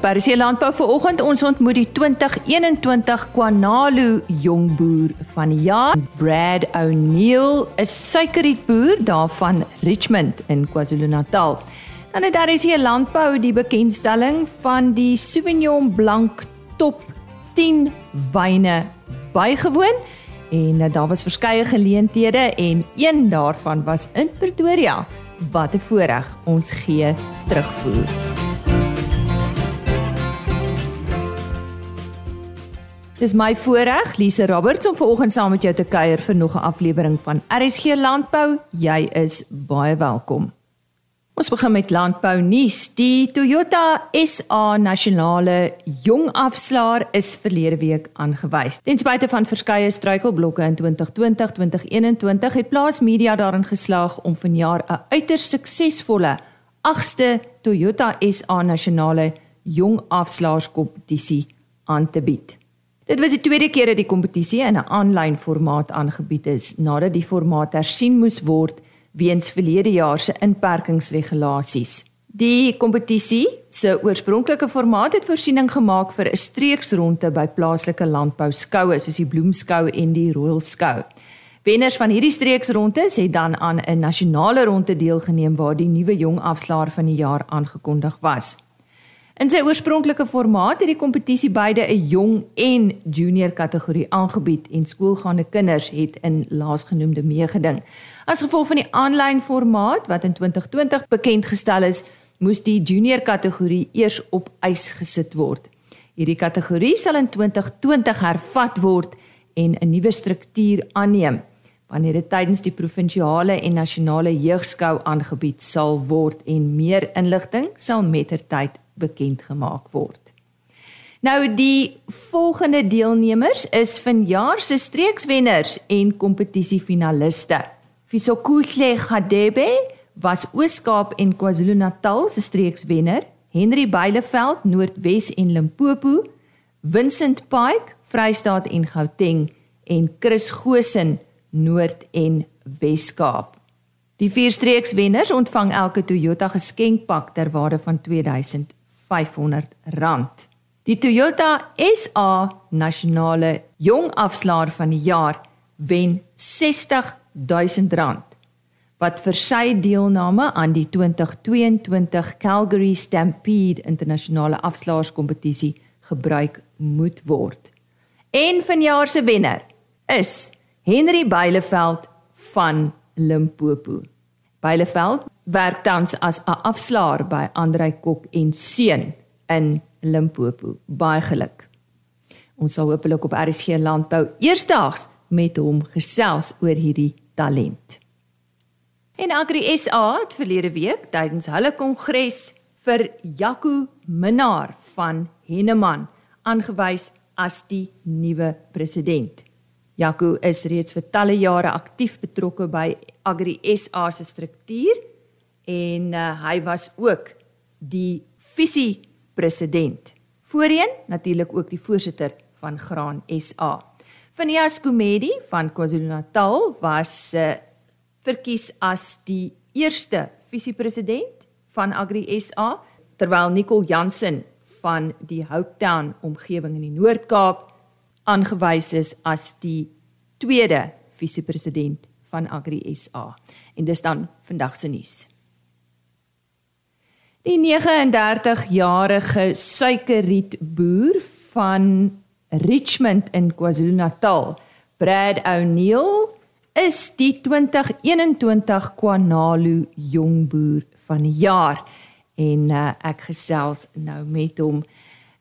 Op RC Landbou vanoggend ons ontmoet die 2021 Kwanalu jongboer van die jaar, Brad O'Neil, 'n suikerrietboer daarvan Richmond in KwaZulu-Natal. Dan het RC Landbou die bekendstelling van die Sauvignon Blanc Top 10 wyne bygewoon en daar was verskeie geleenthede en een daarvan was in Pretoria. Wat 'n voorreg ons gee terugvoer. Dis my voorreg, Lise Roberts om vanoggend saam met jou te kuier vir nog 'n aflewering van RSG Landbou. Jy is baie welkom. Ons begin met landbou nuus. Die Toyota SA nasionale jong afslaer is verlede week aangewys. Ten spyte van verskeie struikelblokke in 2020-2021 het Plaas Media daarin geslaag om vanjaar 'n uiters suksesvolle 8ste Toyota SA nasionale jong afslaerskompetisie aan te bied. Dit was die tweede keer dat die kompetisie in 'n aanlyn formaat aangebied is nadat die formaat hersien moes word weens verlede jaar se inperkingsregulasies. Die kompetisie se oorspronklike formaat het voorsiening gemaak vir 'n streeksronde by plaaslike landbouskoue soos die Bloemskou en die Royal Skou. Wenners van hierdie streeksrondes het dan aan 'n nasionale ronde deelgeneem waar die nuwe jong afslaer van die jaar aangekondig was. In sy oorspronklike formaat het die kompetisie beide 'n jong en junior kategorie aangebied en skoolgaande kinders het in laasgenoemde meegeding. As gevolg van die aanlyn formaat wat in 2020 bekend gestel is, moes die junior kategorie eers op ys gesit word. Hierdie kategorie sal in 2020 hervat word en 'n nuwe struktuur aanneem wanneer dit tydens die provinsiale en nasionale jeugskou aangebied sal word en meer inligting sal mettertyd bekend gemaak word. Nou die volgende deelnemers is vanjaar se streekswenners en kompetisiefinaliste. Fisokuhle Gadebe was Oos-Kaap en KwaZulu-Natal se streekswenner, Henry Beileveld Noordwes en Limpopo, Vincent Pike Vrystaat en Gauteng en Chris Gosen Noord en Wes-Kaap. Die vier streekswenners ontvang elke Toyota geskenkpak ter waarde van 2000 R500. Die Toyota SA nasionale jong afslaer van die jaar wen R60000 wat vir sy deelname aan die 2022 Calgary Stampede internasionale afslaerskompetisie gebruik moet word. En vanjaar se wenner is Henry Beileveld van Limpopo. Beileveld werk tans as 'n afslaer by Andrei Kok en Seun in Limpopo. Baie geluk. Ons sal hopelik op RSG Landbou eersdaags met hom gesels oor hierdie talent. En Agri SA het verlede week tydens hulle kongres vir Jaco Minnar van Henneman aangewys as die nuwe president. Jaco is reeds vir talle jare aktief betrokke by Agri SA se struktuur en uh, hy was ook die visie president. Voorheen natuurlik ook die voorsitter van Graan SA. Phineas Komedi van KwaZulu-Natal was uh, verkies as die eerste visie president van Agri SA terwyl Nicole Jansen van die Hopetown omgewing in die Noord-Kaap aangewys is as die tweede visie president van Agri SA. En dis dan vandag se nuus. Die 39-jarige suikerrietboer van Richmond in KwaZulu-Natal, Brad O'Neil, is die 2021 Kwanalu jongboer van die jaar en uh, ek gesels nou met hom.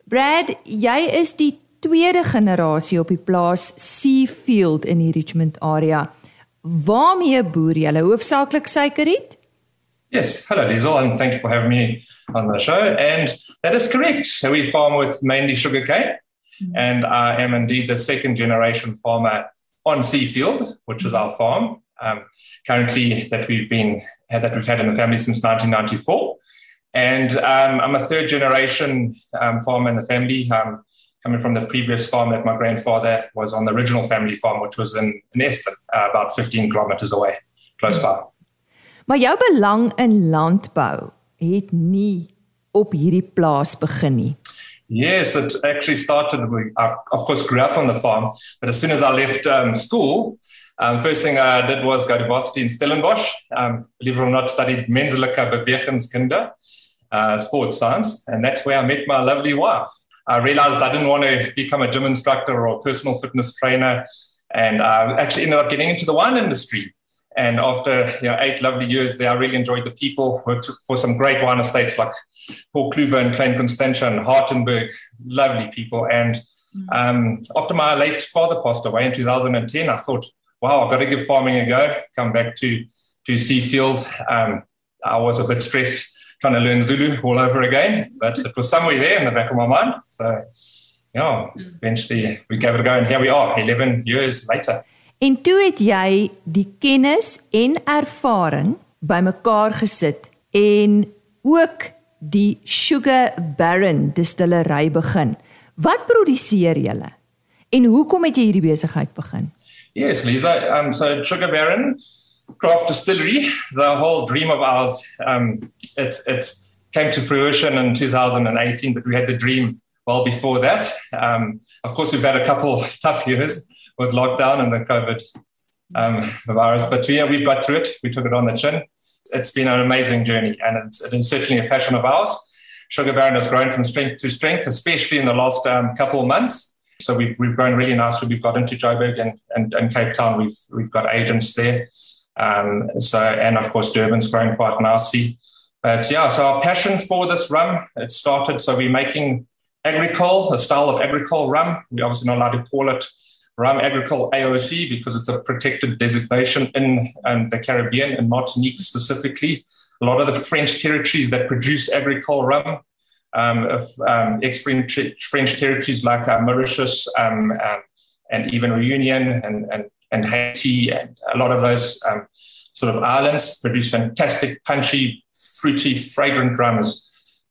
Brad, jy is die tweede generasie op die plaas Seafield in die Richmond area. Waarmee boer jy? Hoofsaaklik suikerriet? Yes, hello Liesel, and thank you for having me on the show. And that is correct. So we farm with mainly sugarcane, mm-hmm. and I am indeed the second generation farmer on Seafield, which is our farm. Um, currently, that we've been that we've had in the family since 1994, and um, I'm a third generation um, farmer in the family. Um, coming from the previous farm that my grandfather was on the original family farm, which was in, in Eston, uh, about 15 kilometers away, close mm-hmm. by. Maar jou belang in landbou het nie op hierdie plaas begin nie. Yes, it actually started. We, I, of course, grew up on the farm, but as soon as I left um, school, um, first thing I did was go to varsity in Stellenbosch. Um, believe it or not, studied menselijke bewegingskunde, uh, sports science, and that's where I met my lovely wife. I realized I didn't want to become a gym instructor or a personal fitness trainer, and I actually ended up getting into the wine industry. And after you know, eight lovely years there, I really enjoyed the people. Worked for some great wine estates like Paul Kluwer and Klein Constantia and Hartenberg, lovely people. And um, after my late father passed away in 2010, I thought, wow, I've got to give farming a go, come back to, to Seafield. Um, I was a bit stressed trying to learn Zulu all over again, but it was somewhere there in the back of my mind. So, yeah, eventually we gave it a go, and here we are, 11 years later. En toe het jy die kennis en ervaring bymekaar gesit en ook die Sugar Baron distillery begin. Wat produseer julle? En hoekom het jy hierdie besigheid begin? Yes, Lisa, um so Sugar Baron craft distillery, the whole dream of ours um it it came to fruition in 2018 but we had the dream well before that. Um of course we've had a couple tough years with lockdown and the COVID um, virus. But yeah, we've got through it. We took it on the chin. It's been an amazing journey, and it's, it is certainly a passion of ours. Sugar Baron has grown from strength to strength, especially in the last um, couple of months. So we've, we've grown really nicely. We've got into Joburg and, and, and Cape Town. We've, we've got agents there. Um, so, and of course, Durban's growing quite nicely. But yeah, so our passion for this rum, it started. So we're making agricole, a style of agricole rum. We're obviously not allowed to call it rum agricole AOC because it's a protected designation in the Caribbean and Martinique specifically. A lot of the French territories that produce agricole rum, um, um, ex-French French territories like uh, Mauritius um, um, and even Reunion and, and, and Haiti and a lot of those um, sort of islands produce fantastic, punchy, fruity, fragrant rums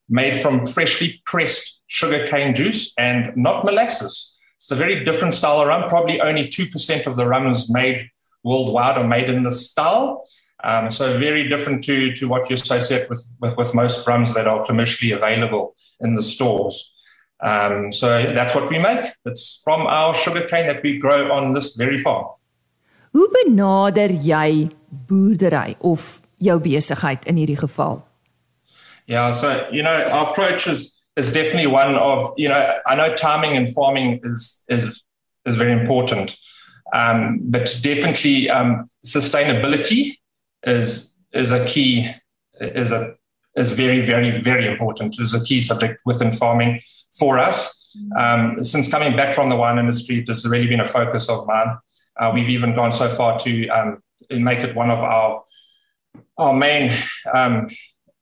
made from freshly pressed sugarcane juice and not molasses. It's a very different style of rum. Probably only 2% of the rums made worldwide are made in this style. Um, so very different to, to what you associate with, with, with most rums that are commercially available in the stores. Um, so that's what we make. It's from our sugarcane that we grow on this very farm. Hoe benader jy boerdery of jou besigheid in hierdie geval? Yeah, so you know, our approach is is definitely one of you know I know timing and farming is is is very important, um, but definitely um, sustainability is is a key is a is very very very important is a key subject within farming for us. Um, since coming back from the wine industry, this has really been a focus of mine. Uh, we've even gone so far to um, make it one of our our main um,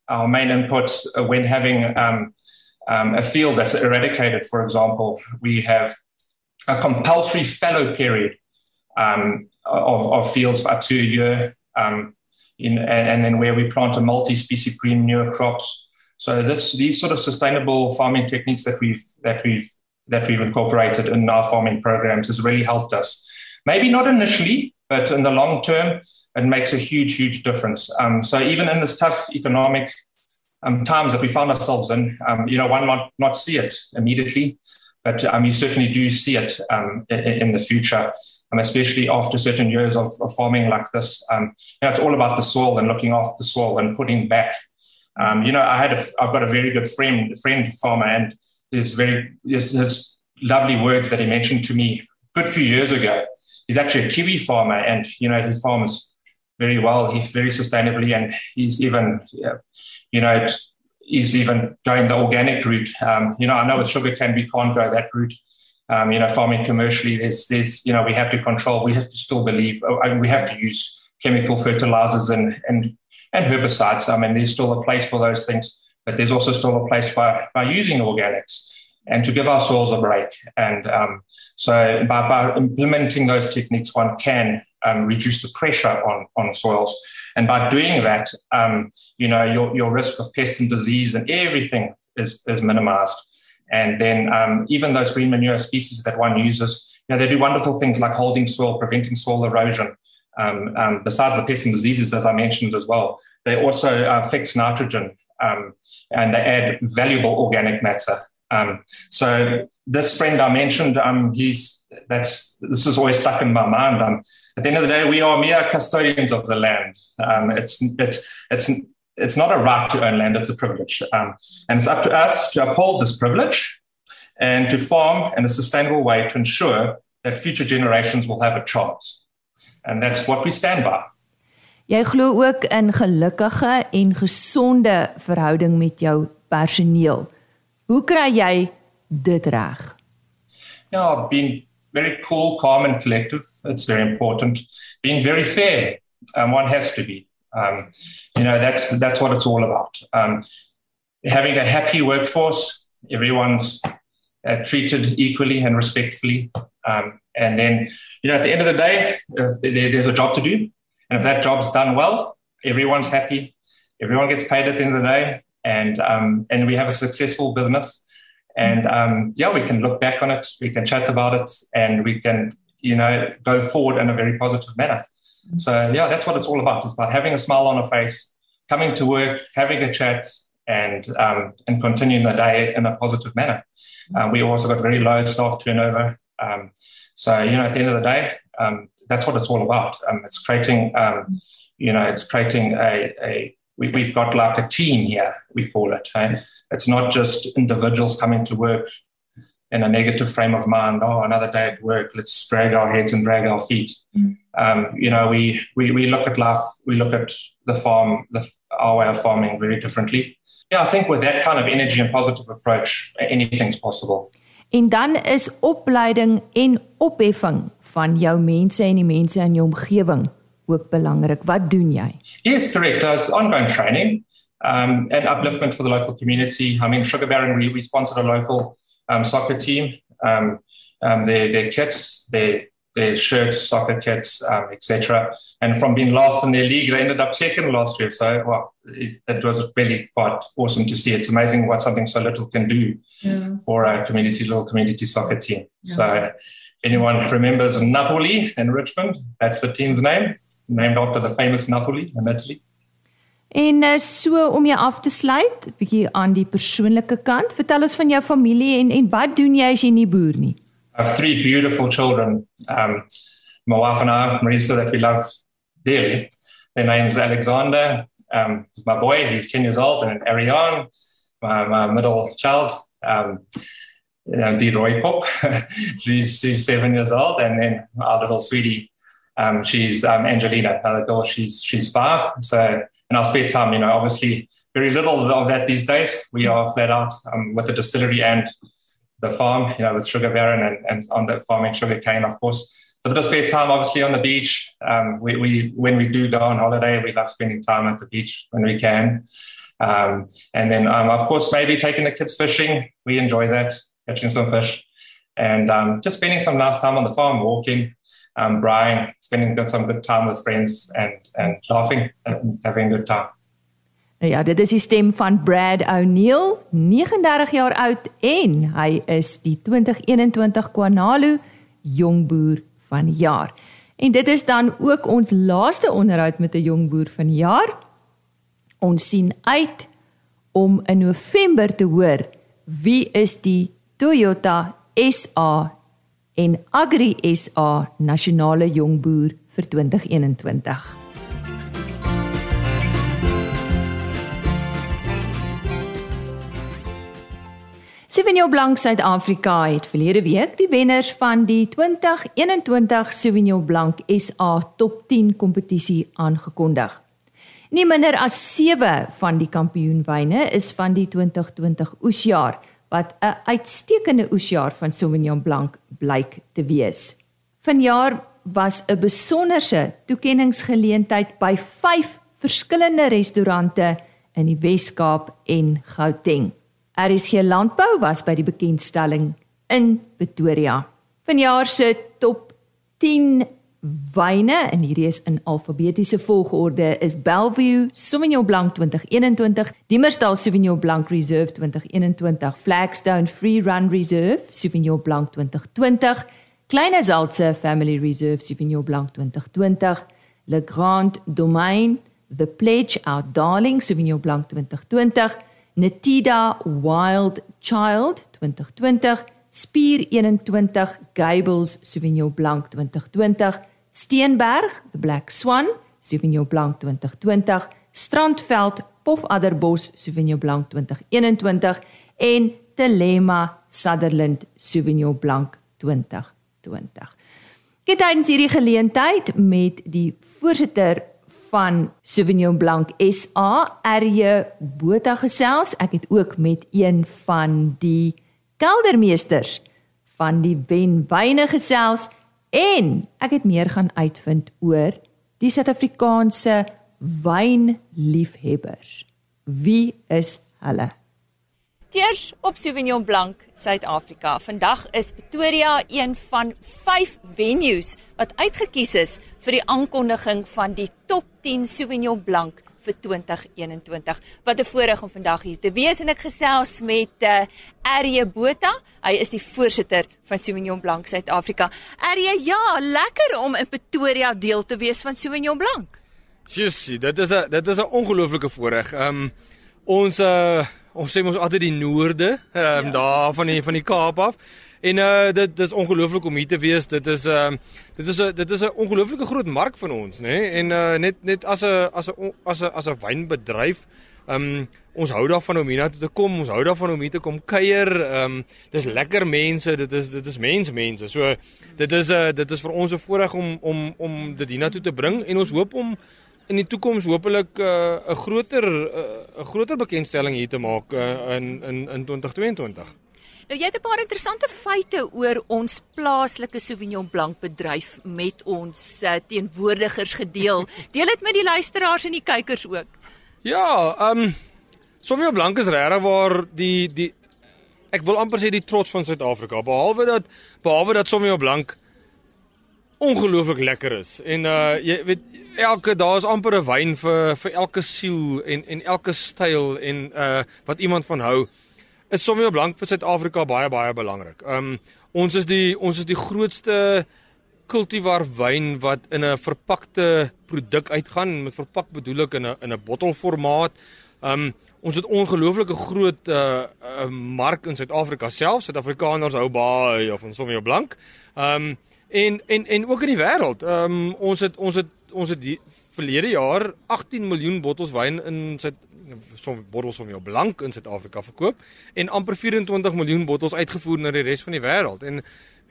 our main inputs when having um, um, a field that's eradicated, for example, we have a compulsory fallow period um, of, of, fields up to a year, in, and, and, then where we plant a multi-species green manure crops. So this, these sort of sustainable farming techniques that we've that we've that we've incorporated in our farming programs has really helped us. Maybe not initially, but in the long term, it makes a huge, huge difference. Um, so even in this tough economic um, times that we found ourselves in, um, you know, one might not see it immediately, but um, you certainly do see it um, in, in, the future, um, especially after certain years of, of farming like this. You know, it's all about the soil and looking after the soil and putting back. you know, I had a, I've got a very good friend, friend farmer, and his very his, his lovely words that he mentioned to me a good few years ago. He's actually a Kiwi farmer, and you know, he farms very well. He's very sustainably, and he's even you know, he's even going the organic route. Um, you know, I know with sugarcane we can't go that route. Um, you know, farming commercially, there's, there's, you know, we have to control. We have to still believe. Uh, we have to use chemical fertilizers and and and herbicides. I mean, there's still a place for those things, but there's also still a place by by using organics and to give our soils a break. And um, so, by, by implementing those techniques, one can um, reduce the pressure on on soils. And by doing that, um, you know, your, your risk of pest and disease and everything is, is minimized. And then um, even those green manure species that one uses, you know, they do wonderful things like holding soil, preventing soil erosion. Um, um, besides the pests and diseases, as I mentioned as well, they also uh, fix nitrogen um, and they add valuable organic matter Um, so this friend I mentioned, um, he's that's this is always stuck in my mind. Um, at the end of the day, we are mere custodians of the land. Um, it's it's it's it's not a right to own land; it's a privilege, um, and it's up to us to uphold this privilege and to farm in a sustainable way to ensure that future generations will have a chance. And that's what we stand by. Jy glo ook in gelukkige en gesonde verhouding met jou personeel. Hoe kry jy dit reg? Yeah, being very cool, calm and collective. It's very important. Being very fair. Um, one has to be. Um, you know, that's that's what it's all about. Um, having a happy workforce, everyone's uh, treated equally and respectfully. Um, and then, you know, at the end of the day, there's a job to do. And if that job's done well, everyone's happy. Everyone gets paid at the end of the day. And, um, and we have a successful business. And um, yeah, we can look back on it, we can chat about it, and we can, you know, go forward in a very positive manner. So yeah, that's what it's all about. It's about having a smile on our face, coming to work, having a chat, and um, and continuing the day in a positive manner. Uh, we also got very low staff turnover. Um, so, you know, at the end of the day, um, that's what it's all about. Um, it's creating, um, you know, it's creating a, a we, have got like a team here, we call it. Hey? It's not just individuals coming to work in a negative frame of mind. Oh, another day at work. Let's drag our heads and drag our feet. Mm. Um, you know, we, we we look at life. We look at the farm, the, our way of farming, very differently. Yeah, I think with that kind of energy and positive approach, anything's possible. En dan is opleiding en opheffing van jou mense en die mense in jou omgewing ook belangrik. Wat doen jy? Yes, correct. There's ongoing training um, and upliftment for the local community. I mean, Sugar Baron, we, we sponsored a local um, soccer team. Um, um, their, their kits, their their shirts, soccer kits, um, etc. And from being last in their league, they ended up second last year. So, well, it, it, was really quite awesome to see. It's amazing what something so little can do yeah. for a community, little community soccer team. Yeah. So, if anyone remembers Napoli in Richmond, that's the team's name, named after the famous Napoli in Italy. En uh, so om jou af te sluit, bietjie aan die persoonlike kant, vertel ons van jou familie en en wat doen jy as jy nie boer nie? I have three beautiful children, um, my wife and I, Marisa, that we love dearly. Their name's Alexander. Um, my boy. He's 10 years old. And Ariane, my, my middle child, um, you know, Roy Pop. she's, she's seven years old. And then our little sweetie, um, she's um, Angelina, girl. She's she's five. So in our spare time, you know, obviously very little of that these days. We are flat out um, with the distillery and the farm, you know, with Sugar Baron and, and on the farming sugar cane, of course. So a bit of spare time, obviously, on the beach. Um, we, we, when we do go on holiday, we love spending time at the beach when we can. Um, and then, um, of course, maybe taking the kids fishing. We enjoy that, catching some fish. And um, just spending some nice time on the farm, walking, um, brine, spending some good time with friends and, and laughing and having a good time. Nou ja, dit is die stem van Brad O'Neil, 39 jaar oud en hy is die 2021 Kwanalu jongboer van die jaar. En dit is dan ook ons laaste onderhoud met 'n jongboer van die jaar. Ons sien uit om in November te hoor wie is die Toyota SA en Agri SA nasionale jongboer vir 2021. Sauvignon Blanc Suid-Afrika het verlede week die wenners van die 2021 Sauvignon Blanc SA Top 10 kompetisie aangekondig. Nie minder as 7 van die kampioenwyne is van die 2020 oesjaar wat 'n uitstekende oesjaar van Sauvignon Blanc blyk te wees. Vanjaar was 'n besonderse toekenningsgeleentheid by 5 verskillende restaurante in die Wes-Kaap en Gauteng. RSG Landbou was by die bekendstelling in Pretoria. Vanjaar se top 10 wyne en hierdie is in alfabetiese volgorde is Bellevue Sauvignon Blanc 2021, Dimmersdal Sauvignon Blanc Reserve 2021, Flagstone Free Run Reserve Sauvignon Blanc 2020, Kleine Zaltse Family Reserve Sauvignon Blanc 2020, Le Grand Domaine The Pledge Our Darling Sauvignon Blanc 2020 Netida Wild Child 2020, Spier 21 Gables Sauvignon Blanc 2020, Steenberg The Black Swan Sauvignon Blanc 2020, Strandveld Pofadderbos Sauvignon Blanc 2021 en Telema Sutherland Sauvignon Blanc 2020. Ek het tydens hierdie geleentheid met die voorsitter van Sauvignon Blanc SA, Arje Botha gesels. Ek het ook met een van die keldermeesters van die Wenwyne gesels en ek het meer gaan uitvind oor die Suid-Afrikaanse wynliefhebbers. Wie is hulle? Teers op Sauvignon Blanc Suid-Afrika. Vandag is Pretoria een van 5 venues wat uitgekies is vir die aankondiging van die top 10 Sauvignon Blanc vir 2021. Wat 'n voorreg om vandag hier te wees en ek gesels met uh, eh, RJ Botha. Hy is die voorsitter van Sauvignon Blanc Suid-Afrika. RJ, ja, lekker om in Pretoria deel te wees van Sauvignon Blanc. Jussie, dit is 'n dit is 'n ongelooflike voorreg. Ehm um, ons uh ons sê mos altyd die noorde, ehm um, ja. daar van die van die Kaap af. En uh dit dis ongelooflik om hier te wees. Dit is ehm uh, dit is 'n dit is 'n ongelooflike groot mark van ons, nê? Nee? En uh net net as 'n as 'n as 'n as 'n wynbedryf Ehm um, ons hou daarvan om hiernatoe te kom. Ons hou daarvan om hier te kom kuier. Ehm um, dis lekker mense. Dit is dit is mens mense. So dit is 'n uh, dit is vir ons 'n voorreg om om om dit hiernatoe te bring en ons hoop om in die toekoms hopelik uh, 'n uh, groter 'n uh, groter bekendstelling hier te maak uh, in in in 2022. Nou jy het 'n paar interessante feite oor ons plaaslike Sauvignon Blanc bedryf met ons uh, teenwoordigers gedeel. Deel dit met die luisteraars en die kykers ook. Ja, ehm um, Sauvignon Blanc is regtig waar die die ek wil amper sê die trots van Suid-Afrika behalwe dat behalwe dat Sauvignon Blanc ongelooflik lekker is. En uh jy weet elke daar is amper 'n wyn vir vir elke siel en en elke styl en uh wat iemand van hou. Is Sauvignon Blanc vir Suid-Afrika baie baie belangrik. Um ons is die ons is die grootste kultivar wyn wat in 'n verpakte produk uitgaan. Met verpak bedoel ek in 'n in 'n bottelformaat. Um ons het ongelooflike groot uh, uh mark in Suid-Afrika self. Suid-Afrikaners hou baie van Sauvignon Blanc. Um En en en ook in die wêreld. Ehm um, ons het ons het ons het die verlede jaar 18 miljoen bottels wyn in Suid som bottels van jou blank in Suid-Afrika verkoop en amper 24 miljoen bottels uitgevoer na die res van die wêreld. En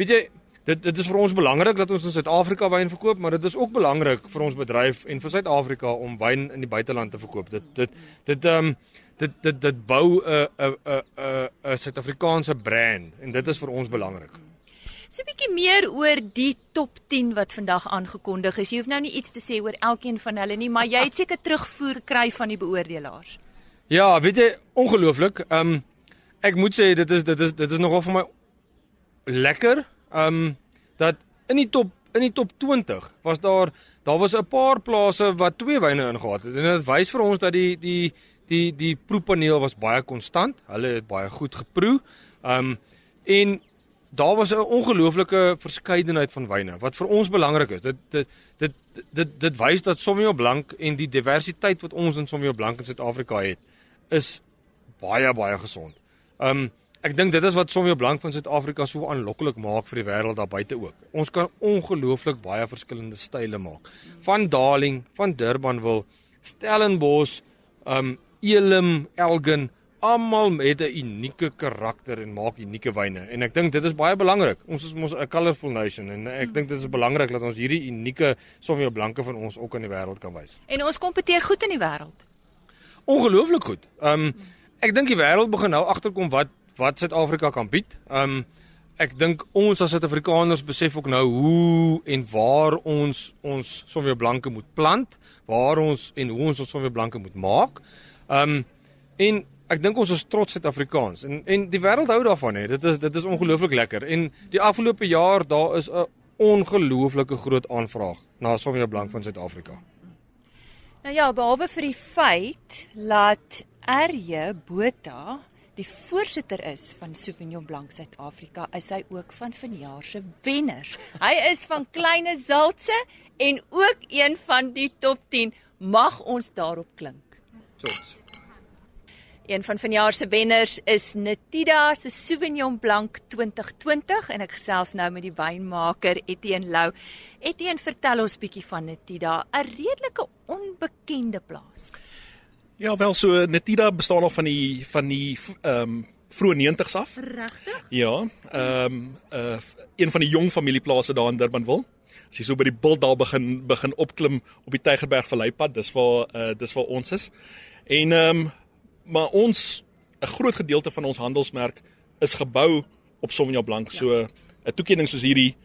weet jy, dit dit is vir ons belangrik dat ons in Suid-Afrika wyn verkoop, maar dit is ook belangrik vir ons bedryf en vir Suid-Afrika om wyn in die buiteland te verkoop. Dit dit dit ehm um, dit dit dit bou 'n 'n 'n 'n 'n Suid-Afrikaanse brand en dit is vir ons belangrik. So 'n bietjie meer oor die top 10 wat vandag aangekondig is. Jy hoef nou nie iets te sê oor elkeen van hulle nie, maar jy het seker terugvoer kry van die beoordelaars. Ja, weet jy, ongelooflik. Ehm um, ek moet sê dit is dit is dit is nogal vir my lekker. Ehm um, dat in die top in die top 20 was daar daar was 'n paar plase wat twee wyne ingehaat het. En dit wys vir ons dat die die die die proepaneel was baie konstant. Hulle het baie goed geproe. Ehm um, en daar was 'n ongelooflike verskeidenheid van wyne wat vir ons belangrik is. Dit dit dit dit dit wys dat Sauvignon Blanc en die diversiteit wat ons in Sauvignon Blanc in Suid-Afrika het is baie baie gesond. Um ek dink dit is wat Sauvignon Blanc van Suid-Afrika so aanloklik maak vir die wêreld daar buite ook. Ons kan ongelooflik baie verskillende style maak. Van Darling, van Durbanville, Stellenbosch, um Elim, Elgin, almal het 'n unieke karakter en maak unieke wyne en ek dink dit is baie belangrik. Ons is mos 'n colorful nation en ek dink dit is belangrik dat ons hierdie unieke Sauvignon Blanc van ons ook aan die wêreld kan wys. En ons kompeteer goed in die wêreld. Ongelooflik goed. Um ek dink die wêreld begin nou agterkom wat wat Suid-Afrika kan bied. Um ek dink ons as Suid-Afrikaners besef ook nou hoe en waar ons ons Sauvignon Blanc moet plant, waar ons en hoe ons ons Sauvignon Blanc moet maak. Um en ek dink ons is trots Suid-Afrikaans en en die wêreld hou daarvan hè. Dit is dit is ongelooflik lekker. En die afgelope jaar daar is 'n ongelooflike groot aanvraag na Sauvignon Blanc van Suid-Afrika. Nou ja, behalwe vir die feit dat RJ Botha die voorsitter is van Sauvignon Blanc Suid-Afrika, is hy ook van vanjaar se wenners. Hy is van Kleine Zaltse en ook een van die top 10. Mag ons daarop klink. Trots. Een van vanjaar se wenners is Netida se Sauvignon Blanc 2020 en ek gesels nou met die wynmaker Etienne Lou. Etienne, vertel ons bietjie van Netida, 'n redelike onbekende plaas. Ja, wel so Netida bestaan nog van die van die ehm um, vroeë 90s af. Regtig? Ja, ehm um, uh een van die jong familieplase daar in Durbanville. As jy so by die bult daar begin begin opklim op die Tygerberg Valleipad, dis waar uh dis waar ons is. En ehm um, maar ons 'n groot gedeelte van ons handelsmerk is gebou op Sauvignon Blanc. Ja. So 'n toekenning soos hierdie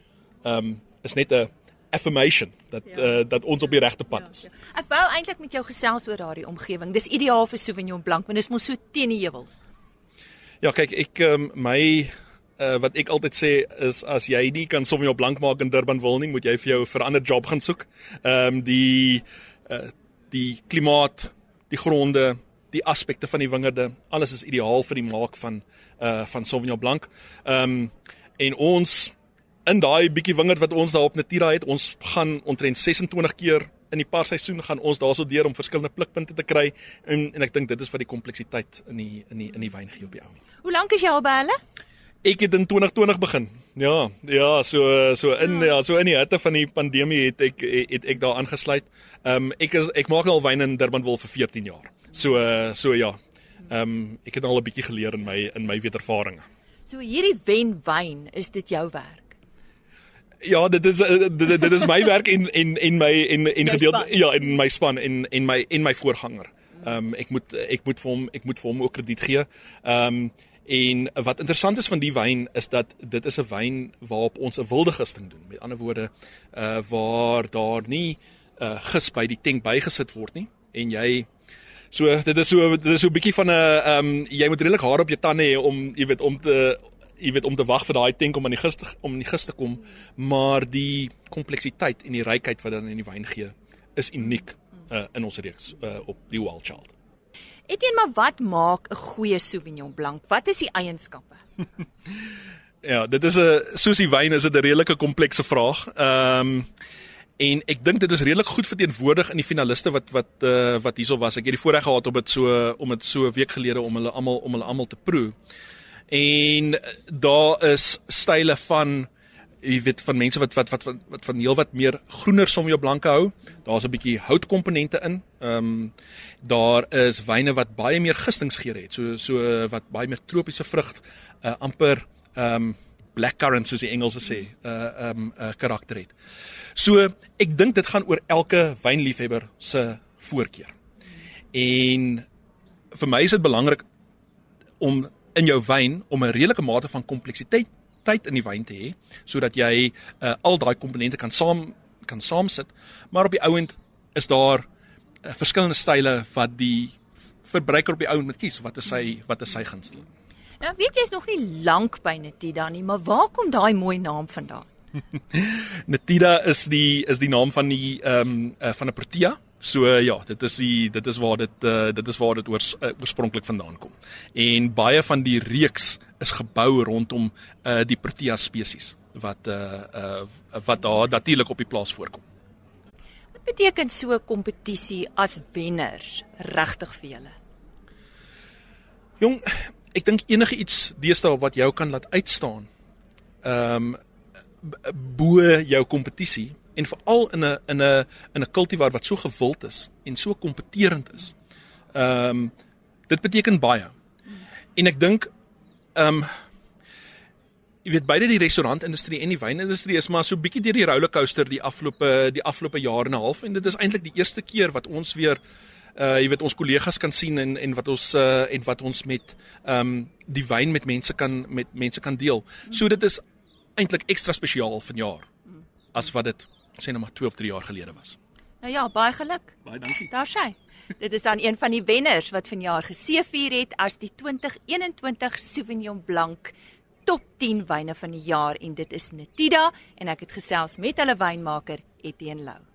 ehm um, is net 'n affirmation dat ja. uh, dat ons op die regte pad is. Ja, ja. Ek wou eintlik met jou gesels oor daardie omgewing. Dis ideaal vir Sauvignon Blanc want dit is mos so teen die heuwels. Ja, kyk, ek um, my uh, wat ek altyd sê is as jy nie kan Sauvignon Blanc maak in Durban wil nie, moet jy vir jou 'n verander job gaan soek. Ehm um, die uh, die klimaat, die gronde, die aspekte van die wingerde, alles is ideaal vir die maak van uh van Sauvignon Blanc. Ehm um, en ons in daai bietjie wingerd wat ons daar op Natura het, ons gaan omtrent 26 keer in die paar seisoen gaan ons daarso deur om verskillende plukpunte te kry en en ek dink dit is wat die kompleksiteit in die in die in die wyn gee op die ou. Hoe lank is jy al by hulle? Ek het in 2020 begin. Ja, ja, so so in ja, ja so in die hitte van die pandemie het ek het ek daar aangesluit. Ehm um, ek is ek maak al wyn in Durbanville vir 14 jaar. So so ja. Ehm um, ek het al 'n bietjie geleer in my in my wetervarings. So hierdie wen wyn, is dit jou werk? Ja, dit is eh, dit, dit is my werk en en en my en en gedeelte ja, in my span en en my en my voorganger. Ehm um, ek moet ek moet vir hom ek moet vir hom ook krediet gee. Ehm um, en wat interessant is van die wyn is dat dit is 'n wyn waarop ons 'n wilde gisting doen. Met ander woorde, uh waar daar nie uh gis by die tank bygesit word nie en jy So dit is so dit is so 'n bietjie van 'n ehm um, jy moet redelik haar op jou tande hê om jy weet om te jy weet om te wag vir daai tank om aan die gister om in die gister kom, maar die kompleksiteit en die rykheid wat dan in die wyn gee is uniek uh, in ons reeks uh, op die Wild Child. Etien maar wat maak 'n goeie Sauvignon Blanc? Wat is die eienskappe? ja, dit is 'n soos die wyn is dit 'n redelike komplekse vraag. Ehm um, En ek dink dit is redelik goed verteenwoordig in die finaliste wat wat uh, wat hierso was. Ek het die voorreg gehad om dit so om dit so 'n week gelede om hulle almal om hulle almal te proe. En daar is style van jy weet van mense wat wat wat wat, van heel wat meer groener Sauvignon Blanc hou. Daar's 'n bietjie houtkomponente in. Ehm um, daar is wyne wat baie meer gistingsgeur het. So so wat baie meer tropiese vrug uh, amper ehm um, blackcurrant soos die Engelse sê, uh ehm um, 'n uh, karakter het. So ek dink dit gaan oor elke wynliefhebber se voorkeur. En vir my is dit belangrik om in jou wyn om 'n redelike mate van kompleksiteit tyd in die wyn te hê sodat jy uh, al daai komponente kan saam kan saamsit maar op die ouend is daar uh, verskillende style wat die verbruiker op die ouend moet kies wat is sy wat is sy gunsteling Nou weet jy is nog nie lank by Netida nie maar waar kom daai mooi naam vandaan Netida is die is die naam van die ehm um, uh, van 'n protea. So uh, ja, dit is die dit is waar dit uh, dit is waar dit oors, uh, oorspronklik vandaan kom. En baie van die reeks is gebou rondom uh, die protea spesies wat uh, uh wat daar natuurlik op die plaas voorkom. Wat beteken so 'n kompetisie as wenners regtig vir julle? Jong, ek dink enige iets deesdae wat jou kan laat uitstaan. Ehm um, bo jou kompetisie en veral in 'n in 'n in 'n kultivar wat so gewild is en so kompeterend is. Ehm um, dit beteken baie. En ek dink ehm um, jy weet beide die restaurantindustrie en die wynindustrie is maar so bietjie deur die rollercoaster die afgelope die afgelope jaar en 'n half en dit is eintlik die eerste keer wat ons weer uh jy weet ons kollegas kan sien en en wat ons uh en wat ons met ehm um, die wyn met mense kan met mense kan deel. So dit is eintlik ekstra spesiaal vanjaar as wat dit sê nou maar 2 of 3 jaar gelede was. Nou ja, baie geluk. Baie dankie. Daar sy. Dit is dan een van die wenners wat vanjaar geseëvier het as die 2021 Sauvignon Blanc top 10 wyne van die jaar en dit is Netida en ek het gesels met hulle wynmaker Etienne Lou.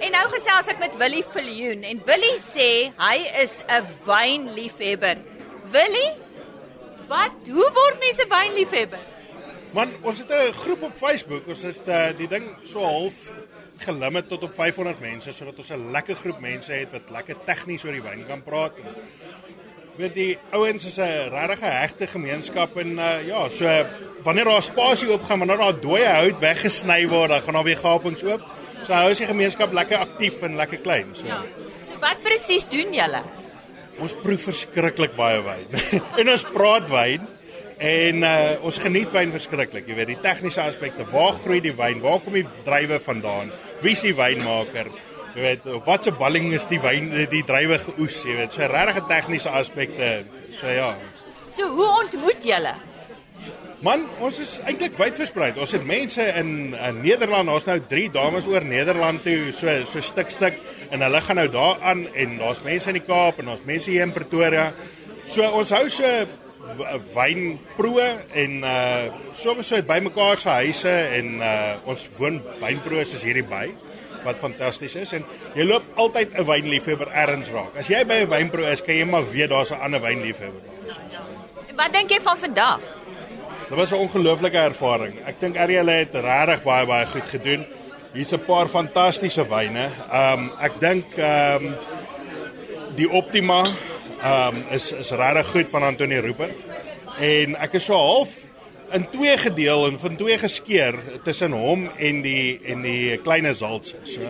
En nou gesels ek met Willie Viljoen en Willie sê hy is 'n wynliefhebber. Willie, wat hoe word mense wynliefhebber? Man, ons het 'n groep op Facebook. Ons het uh, die ding so half gelimit tot op 500 mense sodat ons 'n lekker groep mense het wat lekker tegnies oor die wyn kan praat. weet die ouens is 'n regtig hegte gemeenskap en uh, ja, so wanneer daar spasie oopgaan, wanneer daar dooie hout weggesny word, dan gaan daar weer gapings oop. So hou se gemeenskap lekker aktief en lekker klein. So. Ja. So wat presies doen julle? Ons proe verskriklik baie wyn. en ons praat wyn en uh, ons geniet wyn verskriklik. Jy weet die tegniese aspekte, waar groei die wyn? Waar kom die druiwe vandaan? Wie is die wynmaker? Jy weet, wat se balling is die wyn die druiwe geoes, jy weet, so regtig tegniese aspekte. So ja. So hoe ontmoet julle? Man, ons is eintlik wyd versprei. Ons het mense in, in Nederland, ons nou 3 dames oor Nederland toe, so so stuk stuk en hulle gaan nou daar aan en daar's mense in die Kaap en daar's mense hier in Pretoria. So ons hou so wynproe en uh soms so by mekaar se huise en uh ons woon wynproes is hierdie by wat fantasties is en jy loop altyd 'n wynliefhebber ergens raak. As jy by 'n wynproe is, kan jy maar weet daar's 'n ander wynliefhebber daar. Wat dink jy van vandag? Dit was 'n ongelooflike ervaring. Ek dink Ariel het regtig baie baie goed gedoen. Hier's 'n paar fantastiese wyne. Ehm um, ek dink ehm um, die Optima ehm um, is is regtig goed van Antonie Rooper. En ek is so half in twee gedeel en van twee geskeur tussen hom en die en die kleine Zaltse. So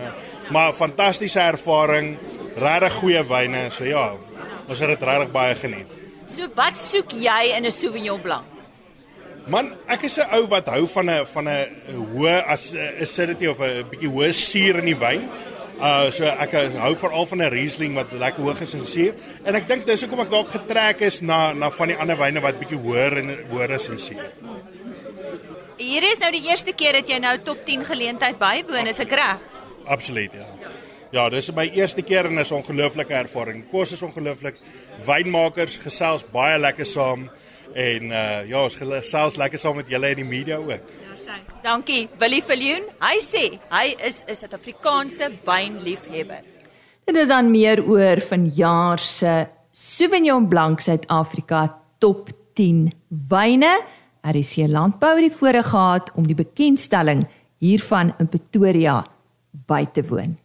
maar fantastiese ervaring, regtig goeie wyne. So ja, ons het dit regtig baie geniet. So wat soek jy in 'n Sauvignon Blanc? Man, ek is 'n ou wat hou van 'n van 'n hoë as 'n acidity of 'n bietjie hoë suur in die wyn. Uh so ek hou veral van 'n Riesling wat lekker hoog is in suur en ek dink dis hoekom ek dalk getrek is na na van die ander wyne wat bietjie hoër en hoër is in suur. Hier is nou die eerste keer dat jy nou top 10 geleentheid bywoon, is ek reg? Absoluut, ja. Ja, dis my eerste keer en is 'n ongelooflike ervaring. Kos is ongelooflik. Wynmakers gesels baie lekker saam. En uh ja, ons gesels lekker saam met julle in die media ook. Ja, Dankie. Willie Viljoen, hy sê hy is 'n Suid-Afrikaanse wynliefhebber. Dit is dan meer oor van jaar se Sauvignon Blanc Suid-Afrika top 10 wyne. RC Landbou het die voorreg gehad om die bekendstelling hiervan in Pretoria by te woon.